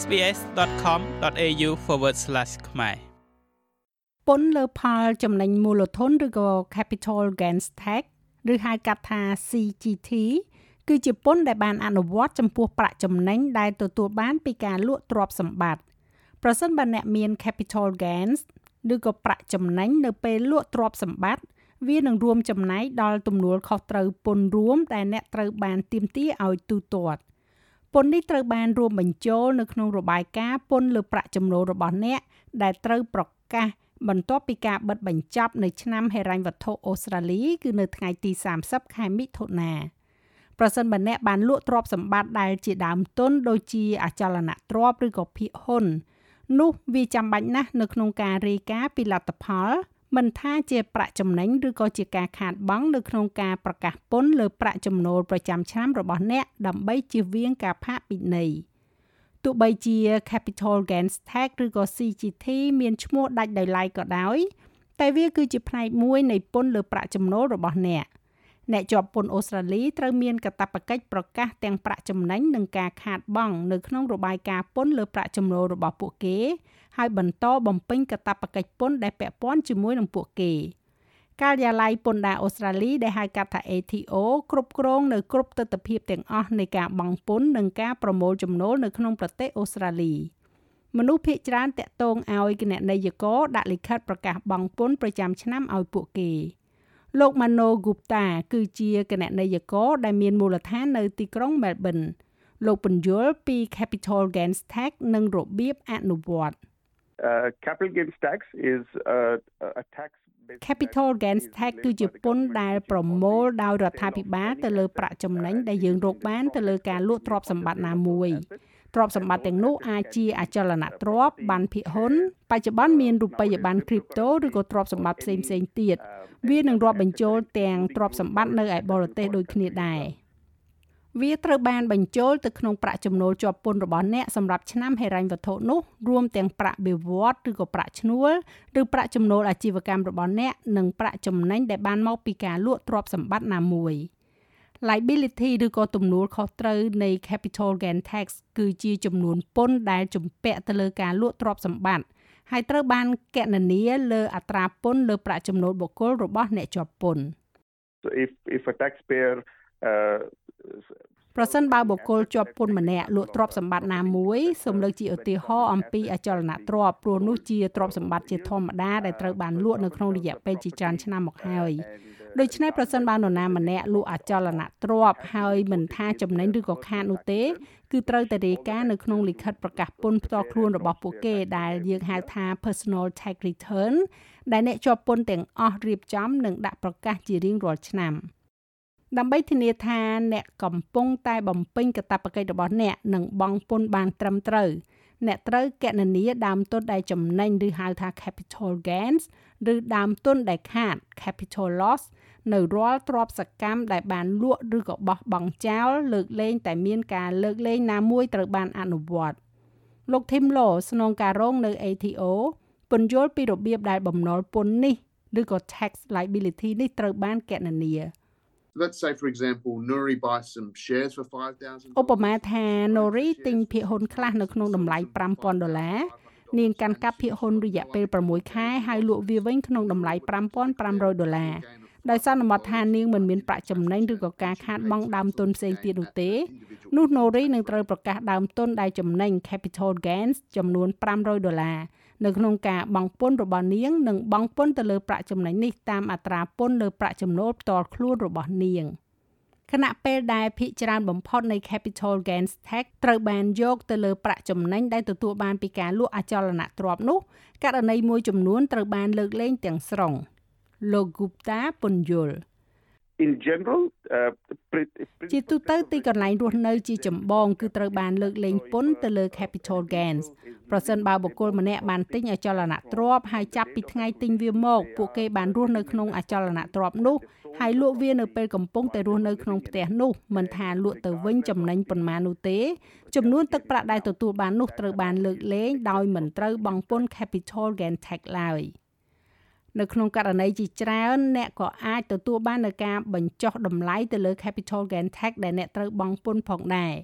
sbs.com.au/ ខ្មែរពន្ធលើផលចំណេញមូលធនឬក៏ Capital Gains Tax ឬហៅកាត់ថា CGT គឺជាពន្ធដែលបានអនុវត្តចំពោះប្រាក់ចំណេញដែលទទួលបានពីការលក់ទ្រព្យសម្បត្តិប្រសិនបើអ្នកមាន capital gains ឬក៏ប្រាក់ចំណេញនៅពេលលក់ទ្រព្យសម្បត្តិវានឹងរួមចំណែកដល់ទំនួលខុសត្រូវពន្ធរួមដែលអ្នកត្រូវបានទាមទារឲ្យទូទាត់ ពន្ធនេះត្រូវបានរួមបញ្ចូលនៅក្នុងរបាយការណ៍ពន្ធលើប្រាក់ចំណូលរបស់អ្នកដែលត្រូវប្រកាសបន្ទាប់ពីការបិទបញ្ចប់នៅឆ្នាំហិរញ្ញវត្ថុអូស្ត្រាលីគឺនៅថ្ងៃទី30ខែមិថុនាប្រសិនបើអ្នកបានលក់ទ្រព្យសម្បត្តិដែលជាដើមទុនដូចជាអចលនទ្រព្យឬក៏ភាគហ៊ុននោះវាចាំបាច់ណាស់នៅក្នុងការរាយការណ៍ពីលទ្ធផល មិនថាជាប្រាក់ចំណេញឬក៏ជាការខាតបង់នៅក្នុងការប្រកាសពន្ធលើប្រាក់ចំណូលប្រចាំឆ្នាំរបស់អ្នកដើម្បីជៀសវាងការផាកពិន័យទោះបីជា Capital Gains Tax ឬក៏ CGT មានឈ្មោះដាច់ដោយឡែកក៏ដោយតែវាគឺជាផ្នែកមួយនៃពន្ធលើប្រាក់ចំណូលរបស់អ្នកអ្នកជាប់ពន្ធអូស្ត្រាលីត្រូវមានកាតព្វកិច្ចប្រកាសទាំងប្រាក់ចំណេញនិងការខាតបង់នៅក្នុងរបាយការណ៍ពន្ធលើប្រាក់ចំណូលរបស់ពួកគេ ហើយបន្តបំពេញកាតព្វកិច្ចពន្ធដែលពាក់ព័ន្ធជាមួយនឹងពួកគេការិយាល័យពន្ធដារអូស្ត្រាលីដែលហៅកាត់ថា ATO គ្រប់គ្រងនៅគ្រប់ទិដ្ឋភាពទាំងអស់នៃការបង់ពន្ធនិងការប្រមូលចំណូលនៅក្នុងប្រទេសអូស្ត្រាលីមនុស្សភាគច្រើនតាក់ទងឲ្យគណនេយ្យករដាក់លិខិតប្រកាសបង់ពន្ធប្រចាំឆ្នាំឲ្យពួកគេលោក Mano Gupta គឺជាគណនេយ្យករដែលមានមូលដ្ឋាននៅទីក្រុង Melbourne លោកពន្យល់ពី Capital Gains Tax និងរបៀបអនុវត្ត Uh, capital gains tax is a, a tax Capital Gains Tax គឺជាពន្ធដែលប្រមូលដោយរដ្ឋាភិបាលទៅលើប្រាក់ចំណេញដែលយើងរកបានទៅលើការលក់ទ្រព្យសម្បត្តិណាមួយទ្រព្យសម្បត្តិទាំងនោះអាចជាអចលនទ្រព្យបានភិហ៊ុនបច្ចុប្បន្នមានរូបិយប័ណ្ណ crypto ឬក៏ទ្រព្យសម្បត្តិផ្សេងផ្សេងទៀតវានឹងរាប់បញ្ចូលទាំងទ្រព្យសម្បត្តិនៅឯបរទេសដូចគ្នាដែរ វាត្រូវបានបញ្ចូលទៅក្នុងប្រាក់ចំណូលជាប់ពន្ធរបស់អ្នកសម្រាប់ឆ្នាំហិរញ្ញវត្ថុនោះរួមទាំងប្រាក់បៀវត្សឬក៏ប្រាក់ឈ្នួលឬប្រាក់ចំណូលអាជីវកម្មរបស់អ្នកនិងប្រាក់ចំណេញដែលបានមកពីការលក់ទ្រព្យសម្បត្តិណាមួយ liability ឬក៏ទំនួលខុសត្រូវនៃ capital gain tax គឺជាចំនួនពន្ធដែលជំពាក់ទៅលើការលក់ទ្រព្យសម្បត្តិហើយត្រូវបានគណនាលើអត្រាពន្ធលើប្រាក់ចំណូលបុគ្គលរបស់អ្នកជាប់ពន្ធ So if if a taxpayer uh, ប្រសិនបើបុគ្គលជាប់ពន្ធម្នាក់លក់ទ្រព្យសម្បត្តិណាមួយសូមលើកជាឧទាហរណ៍អំពីអចលនទ្រព្យព្រោះនោះជាទ្រព្យសម្បត្តិជាធម្មតាដែលត្រូវបានលក់នៅក្នុងរយៈពេលជាច្រើនឆ្នាំមកហើយដូច្នេះប្រសិនបើនរណាម្នាក់លក់អចលនទ្រព្យហើយមិនថាចំណេញឬក៏ខាតនោះទេគឺត្រូវតែរាយការណ៍នៅក្នុងលិខិតប្រកាសពន្ធផ្ទាល់ខ្លួនរបស់ពួកគេដែលយើងហៅថា personal tax return ដែលអ្នកជាប់ពន្ធទាំងអស់រៀបចំនិងដាក់ប្រកាសជារៀងរាល់ឆ្នាំ ដើម្បីធានាថាអ្នកកំពុងតែបំពេញកាតព្វកិច្ចរបស់អ្នកនិងបង់ពន្ធបានត្រឹមត្រូវអ្នកត្រូវកណនាដើមទុនដែលចំណេញឬហៅថា capital gains ឬដើមទុនដែលខាត capital loss នៅរាល់ទ្រព្យសកម្មដែលបានលក់ឬក៏បោះបង់ចោលលើកលែងតែមានការលើកលែងណាមួយត្រូវបានអនុវត្តលោក Tim Law ស្នងការរងនៅ ATO ពន្យល់ពីរបៀបដែលបំណុលពន្ធនេះឬក៏ tax liability នេះត្រូវបានកណនា let's say for example Nuri buys some shares for 5000ឧបមាថា Nuri ទិញភាគហ៊ុនខ្លះនៅក្នុងតម្លៃ5000ដុល្លារនាងកាន់កាប់ភាគហ៊ុនរយៈពេល6ខែហើយលក់វាវិញក្នុងតម្លៃ5500ដុល្លារដោយសន្មតថានាងមិនមានប្រាក់ចំណេញឬក៏ការខាតបង់ដើមទុនផ្សេងទៀតនោះទេនោះ Nori នឹងត្រូវប្រកាសដើមទុនដែលចំណេញ capital gains ចំនួន500ដុល្លារ នៅក្នុងការបង់ពន្ធរបស់នាងនិងបង់ពន្ធទៅលើប្រាក់ចំណេញនេះតាមអត្រាពន្ធលើប្រាក់ចំណូលផ្ទាល់ខ្លួនរបស់នាងខណៈពេលដែលភាគច្រើនបំផុតនៃ capital gains tax ត្រូវបានយកទៅលើប្រាក់ចំណេញដែលទទួលបានពីការលក់អចលនទ្រព្យនោះករណីមួយចំនួនត្រូវបានលើកលែងទាំងស្រុង។លោក Gupta ពន្យល់ in general ជាទូទៅទីកន្លែងរស់នៅជាចម្បងគឺត្រូវបានលើកលែងពន្ធទៅលើ capital gains ប្រសិនបើបុគ្គលម្នាក់បានទិញអចលនទ្រព្យហើយចាប់ពីថ្ងៃទិញវាមកពួកគេបានរស់នៅក្នុងអចលនទ្រព្យនោះហើយលក់វានៅពេលកំពុងតែរស់នៅក្នុងផ្ទះនោះមិនថាលក់ទៅវិញចំណេញប៉ុន្មាននោះទេចំនួនទឹកប្រាក់ដែលទទួលបាននោះត្រូវបានលើកលែងដោយមិនត្រូវបង់ពន្ធ capital gain tax ឡើយ។ នៅក្នុងករណីជាច្រើនអ្នកក៏អាចទទួលបាននូវការបញ្ចុះតម្លៃទៅលើ capital gain tax ដែលអ្នកត្រូវបង់ពន្ធផងដែរ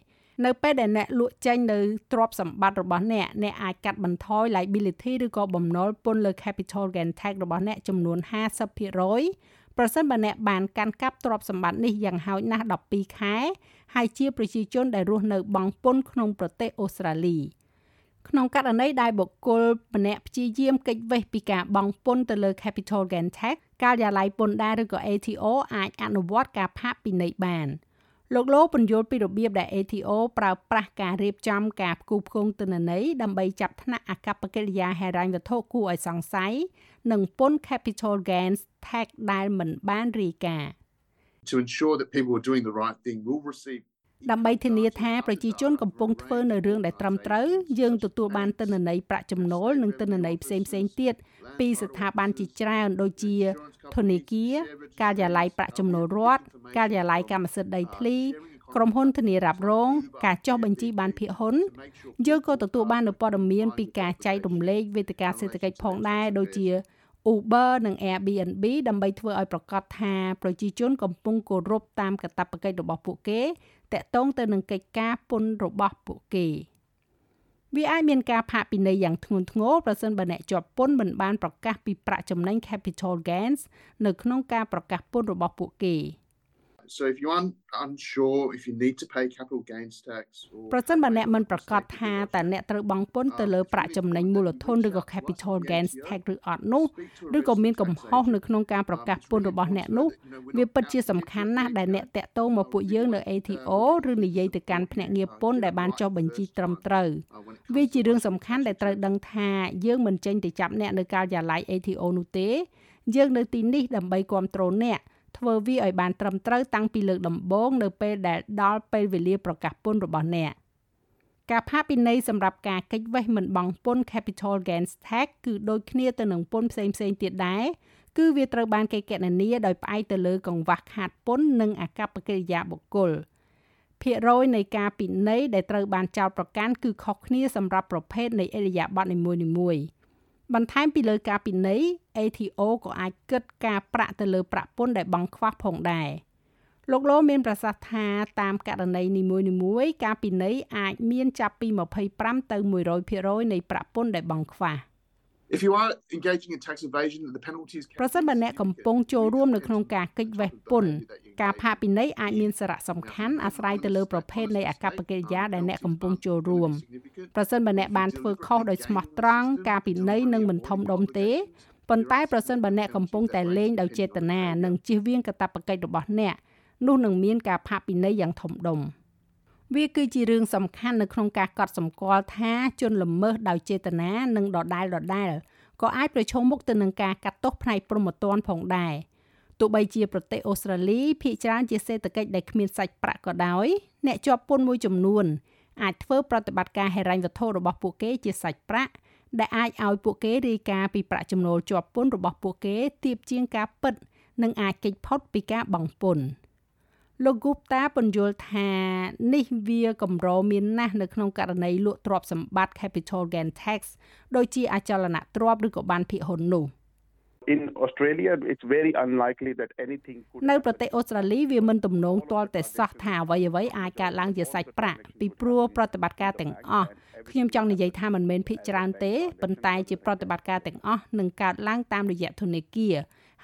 នៅពេលដែលអ្នកលក់ចេញនៅទ្រព្យសម្បត្តិរបស់អ្នកអ្នកអាចកាត់បន្ថយ liability ឬក៏បំណុលពន្ធលើ capital gain tax របស់អ្នកចំនួន50%ប្រសិនបើអ្នកបានកាន់កាប់ទ្រព្យសម្បត្តិនេះយ៉ាងហោចណាស់12ខែហើយជាប្រជាជនដែលរស់នៅបង់ពន្ធក្នុងប្រទេសអូស្ត្រាលី ក្នុងករណីដែលបុគ្គលម្នាក់ព្យាយាមគេចវេះពីការបង់ពន្ធទៅលើ capital gain tax ការិយាល័យពន្ធដារឬក៏ ATO អាចអនុវត្តការផាកពិន័យបាន។លោកលោពន្យល់ពីរបៀបដែល ATO ប្រើប្រាស់ការរៀបចំការផ្គូផ្គងទិន្នន័យដើម្បីចាប់ថ្នាក់អកប្បកិរិយាហិរញ្ញវត្ថុគួរឲ្យសង្ស័យនិងពន្ធ capital gains tax ដែលមិនបានរាយការណ៍ To ensure that people are doing the right thing will receive ដើម្បីធានាថាប្រជាជនកំពុងធ្វើនៅរឿងដែលត្រឹមត្រូវយើងទទួលបានទិន្នន័យប្រាក់ចំណូលនិងទិន្នន័យផ្សេងផ្សេងទៀតពីស្ថាប័នជាច្រើនដូចជាធនាគារការិយាល័យប្រាក់ចំណូលរដ្ឋការិយាល័យកម្មសិទ្ធិដីធ្លីក្រុមហ៊ុនធានារ៉ាប់រងការចុះបញ្ជីបានភាគហ៊ុនយើងក៏ទទួលបាននូវព័ត៌មានពីការចែករំលែកវេទិកាសេដ្ឋកិច្ចផងដែរដូចជា Uber និង Airbnb ដើម្បីធ្វើឲ្យប្រកាសថាប្រជាជនកំពុងគោរពតាមកាតព្វកិច្ចរបស់ពួកគេ តកតងទៅនឹងកិច្ចការពន្ធរបស់ពួកគេវាអាចមានការផាកពិន័យយ៉ាងធ្ងន់ធ្ងរប្រសិនបើអ្នកជាប់ពន្ធមិនបានប្រកាសពីប្រាក់ចំណេញ capital gains នៅក្នុងការប្រកាសពន្ធរបស់ពួកគេ។ So if you are unsure if you need to pay capital gains tax or ប្រសិនបើអ្នកមិនប្រកាសថាតើអ្នកត្រូវបង់ពន្ធទៅលើប្រាក់ចំណេញមូលធនឬក៏ capital gains tax ឬអត់នោះឬក៏មានកំហុសនៅក្នុងការប្រកាសពន្ធរបស់អ្នកនោះវាពិតជាសំខាន់ណាស់ដែលអ្នកតាក់ទងមកពួកយើងនៅ ATO ឬនិយាយទៅកាន់ភ្នាក់ងារពន្ធដែលបានចុះបញ្ជីត្រឹមត្រូវវាជារឿងសំខាន់ដែលត្រូវដឹងថាយើងមិនចេញទៅចាប់អ្នកនៅការិយាល័យ ATO នោះទេយើងនៅទីនេះដើម្បីគ្រប់គ្រងអ្នក ធ្វើវាឲ្យបានត្រឹមត្រូវតាំងពីលើកដំបូងនៅពេលដែលដល់ពេលវេលាប្រកាសពន្ធរបស់អ្នកការផាកពិន័យសម្រាប់ការកិច្ចវេះមិនបង់ពន្ធ capital gains tax គឺដូចគ្នាទៅនឹងពន្ធផ្សេងផ្សេងទៀតដែរគឺវាត្រូវបានគេកណនាដោយផ្អែកទៅលើកង្វះខាតពន្ធនិងអកប្បកិរិយាបុគ្គលភាគរយនៃការពិន័យដែលត្រូវបានចោទប្រកាន់គឺខុសគ្នាសម្រាប់ប្រភេទនៃអរិយាប័ត្រនីមួយៗ បន្ថែមពីលើការពិន័យ ATO ក៏អាចគិតការប្រាក់ទៅលើប្រាក់ពន្ធដែលបង់ខ្វះផងដែរលោកលោមានប្រសាសន៍ថាតាមករណីនីមួយៗការពិន័យអាចមានចាប់ពី25ទៅ100%នៃប្រាក់ពន្ធដែលបង់ខ្វះ។ If you are engaging in tax evasion the penalties ប្រសិនបើអ្នកកំពុងចូលរួមនៅក្នុងការកិច្ចវេះពន្ធការផាកពិន័យអាចមានសារៈសំខាន់អាស្រ័យទៅលើប្រភេទនៃអកប្បកិរិយាដែលអ្នកកំពុងចូលរួមប្រសិនបើអ្នកបានធ្វើខុសដោយស្មោះត្រង់ការពិន័យនឹងមិនធំដុំទេប៉ុន្តែប្រសិនបើអ្នកកំពុងតែលេងដោយចេតនានិងជៀសវាងកាតព្វកិច្ចរបស់អ្នកនោះនឹងមានការផាកពិន័យយ៉ាងធំដុំ វាគឺជារឿងសំខាន់នៅក្នុងការកត់សម្គាល់ថាជនល្មើសដោយចេតនានិងដដែលដដែលក៏អាចប្រឈមមុខទៅនឹងការកាត់ទោសផ្នែកព្រហ្មទណ្ឌផងដែរទោះបីជាប្រទេសអូស្ត្រាលីភាគច្រើនជាសេដ្ឋកិច្ចដែលគ្មានសាច់ប្រាក់ក៏ដោយអ្នកជាប់ពន្ធមួយចំនួនអាចធ្វើប្រតិបត្តិការហិរញ្ញវត្ថុរបស់ពួកគេជាសាច់ប្រាក់ដែលអាចឲ្យពួកគេរាយការណ៍ពីប្រាក់ចំណូលជាប់ពន្ធរបស់ពួកគេទាបជាងការពិតនិងអាចគេចផុតពីការបង់ពន្ធ លោក Gupta ពន្យល់ថានេះវាកម្រមានណាស់នៅក្នុងករណីលក់ទ្រព្យសម្បត្តិ capital gain tax ដូចជាអចលនទ្រព្យឬក៏បានភាគហ៊ុននោះ។ in Australia it's very unlikely that anything could នៅប្រទេសអូស្ត្រាលីវាមិនទំនងទាល់តែសោះថាអ្វីអ្វីអាចកើតឡើងជាសាច់ប្រាក់ពីព្រោះប្រតិបត្តិការទាំងអស់ខ្ញុំចង់និយាយថាមិនមែនភាគច្រើនទេប៉ុន្តែជាប្រតិបត្តិការទាំងអស់នឹងកើតឡើងតាមរយៈធនាគារ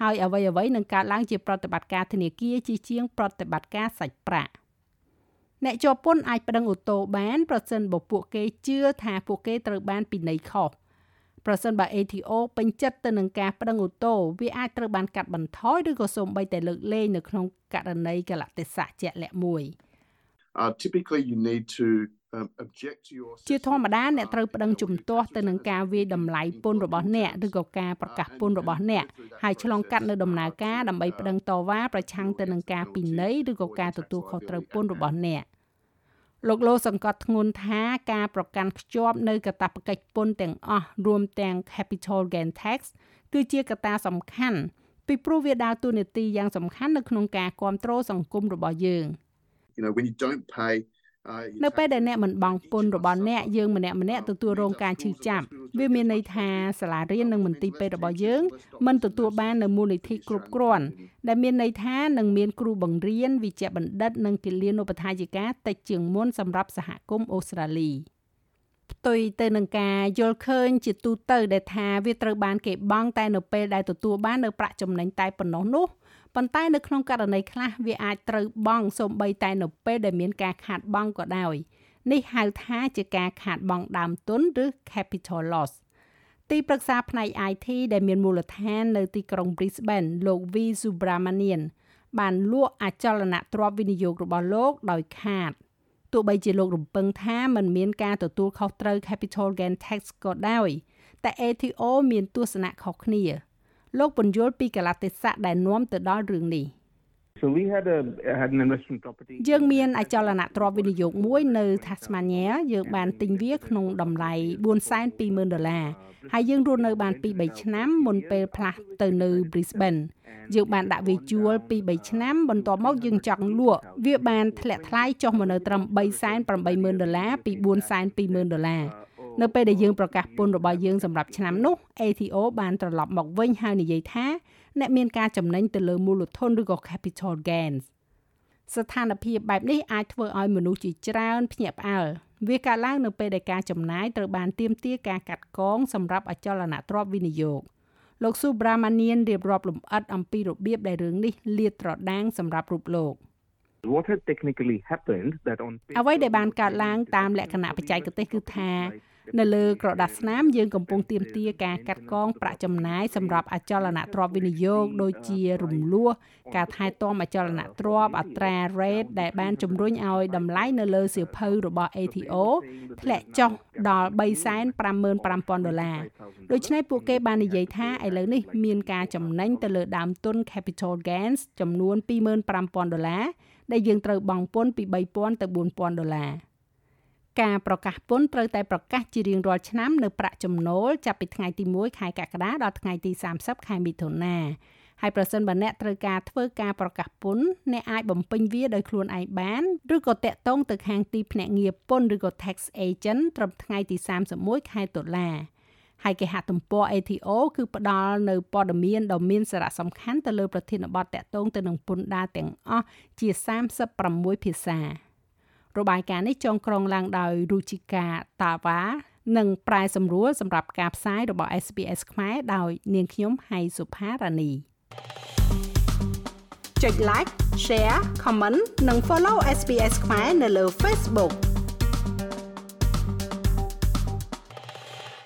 ហើយអ្វីអ្វីនឹងកើតឡើងជាប្រតិបត្តិការធនាគារជាជាងប្រតិបត្តិការសាច់ប្រាក់អ្នកជាប់ពន្ធអាចប្តឹងអូតូបានប្រសិនបើពួកគេជឿថាពួកគេត្រូវបានពិន័យខុសប្រសិនបើ ATO ពេញចិត្តទៅនឹងការប្តឹងអូតូវាអាចត្រូវបានកាត់បន្ថយឬក៏សូម្បីតែលើកលែងនៅក្នុងករណីកលៈទេសៈជាក់លាក់មួយ Uh typically you need to ជាធម្មតាអ្នកត្រូវប្តឹងជំទាស់ទៅនឹងការវាយតម្លៃពន្ធរបស់អ្នកឬក៏ការប្រកាសពន្ធរបស់អ្នកហើយឆ្លងកាត់នៅដំណើរការដើម្បីប្តឹងតវ៉ាប្រឆាំងទៅនឹងការពិន័យឬក៏ការទទួលខុសត្រូវពន្ធរបស់អ្នក។លោកលោសង្កត់ធ្ងន់ថាការប្រកាន់ខ្ជាប់នៅកាតព្វកិច្ចពន្ធទាំងអស់រួមទាំង capital gain tax គឺជាកត្តាសំខាន់ពីព្រោះវាដើរតួនាទីយ៉ាងសំខាន់នៅក្នុងការគ្រប់គ្រងសង្គមរបស់យើង You know when you don't pay នៅពេលដែលអ្នកមិនបង់ពន្ធរបស់អ្នកយើងម្នាក់ម្នាក់ទទួលរងការឈឺចាប់វាមានន័យថាសាលារៀននិងមន្ទីរពេទ្យរបស់យើងមិនទទួលបាននូវមូលនិធិគ្រប់គ្រាន់ដែលមានន័យថានឹងមានគ្រូបង្រៀនវិជ្ជបណ្ឌិត និងគិលានុបដ្ឋាយិកាតិចជាងមុនសម្រាប់សហគមន៍អូស្ត្រាលីផ្ទុយទៅនឹងការយល់ឃើញជាទូទៅដែលថាវាត្រូវបានគេបង់តែនៅពេលដែលទទួលបាននៅប្រាក់ចំណេញតែប៉ុណ្ណោះនោះ ប៉ុន្តែនៅក្នុងករណីខ្លះវាអាចត្រូវបង់សូម្បីតែនៅពេលដែលមានការខាតបង់ក៏ដោយនេះហៅថាជាការខាតបង់ដើមទុនឬ capital loss ទីប្រឹក្សាផ្នែក IT ដែលមានមូលដ្ឋាននៅទីក្រុង Brisbane លោក V Subramanian បានលក់អចលនទ្រព្យវិនិយោគរបស់លោកដោយខាតទោះបីជាលោករំពឹងថាมันមានការទទួលខុសត្រូវ capital gain tax ក៏ដោយតែ ATO មានទស្សនៈខុសគ្នា លោកពន្យល់ពីកលតិសៈដែលនាំទៅដល់រឿងនេះ So we had a had an investment property យើងមានអចលនទ្រព្យវិនិយោគមួយនៅ Tasmania យើងបានទិញវាក្នុងតម្លៃ420,000ដុល្លារហើយយើងរស់នៅបាន2 3ឆ្នាំមុនពេលផ្លាស់ទៅនៅ Brisbane យើងបានដាក់វាជួល2 3ឆ្នាំបន្ទាប់មកយើងចង់លក់វាបានធ្លាក់ថ្លៃចុះមកនៅត្រឹម380,000ដុល្លារពី420,000ដុល្លារ នៅពេលដែលយើងប្រកាសពន្ធរបស់យើងសម្រាប់ឆ្នាំនោះ ATO បានត្រឡប់មកវិញហើយនិយាយថាអ្នកមានការចំណេញទៅលើមូលធនឬក៏ capital gains ស្ថានភាពបែបនេះអាចធ្វើឲ្យមនុស្សជាច្រើនភ្ញាក់ផ្អើលវាកើតឡើងនៅពេលដែលការចំណាយត្រូវបានទាមទារការកាត់កងសម្រាប់អចលនទ្រព្យវិនិយោគលោកស៊ូប្រាម៉ានៀនរៀបរាប់លម្អិតអំពីរបៀបដែលរឿងនេះលាតត្រដាងសម្រាប់រូបលោក what had technically happened that on អ្វីដែលបានកើតឡើងតាមលក្ខណៈបច្ចេកទេសគឺថា នៅលើក្រដាសស្នាមយើងកំពុងទៀមទាការកាត់កងប្រាក់ចំណាយសម្រាប់អចលនទ្រព្យវិនិយោគដូចជារំលោះការថែទាំអចលនទ្រព្យអត្រា rate ដែលបានជំរុញឲ្យតម្លៃនៅលើសៀវភៅរបស់ ATO ធ្លាក់ចុះដល់355,000ដុល្លារដូច្នេះពួកគេបាននិយាយថាឥឡូវនេះមានការចំណេញទៅលើដើមទុន capital gains ចំនួន25,000ដុល្លារដែលយើងត្រូវបង់ពន្ធពី3,000ទៅ4,000ដុល្លារ ការប្រកាសពន្ធត្រូវតែប្រកាសជារៀងរាល់ឆ្នាំនៅប្រាក់ចំណូលចាប់ពីថ្ងៃទី1ខែកក្កដាដល់ថ្ងៃទី30ខែមិថុនាហើយប្រសិនបើអ្នកត្រូវការធ្វើការប្រកាសពន្ធអ្នកអាចបំពេញវាដោយខ្លួនឯងបានឬក៏តាក់ទងទៅខាងទីភ្នាក់ងារពន្ធឬក៏ tax agent ត្រឹមថ្ងៃទី31ខែតុលាហើយគេហទំព័រ ATO គឺផ្ដល់នៅព័ត៌មានដ៏មានសារៈសំខាន់ទៅលើប្រធានបទតាក់ទងទៅនឹងពន្ធដារទាំងអស់ជា36ភាសា របាយការណ៍នេះចងក្រងឡើងដោយរុជិកាតាវ៉ានិងប្រែសម្រួលសម្រាប់ការផ្សាយរបស់ SBS ខ្មែរដោយនាងខ្ញុំហៃសុផារ៉ានីចុច like share comment និង follow SBS ខ្មែរនៅលើ Facebook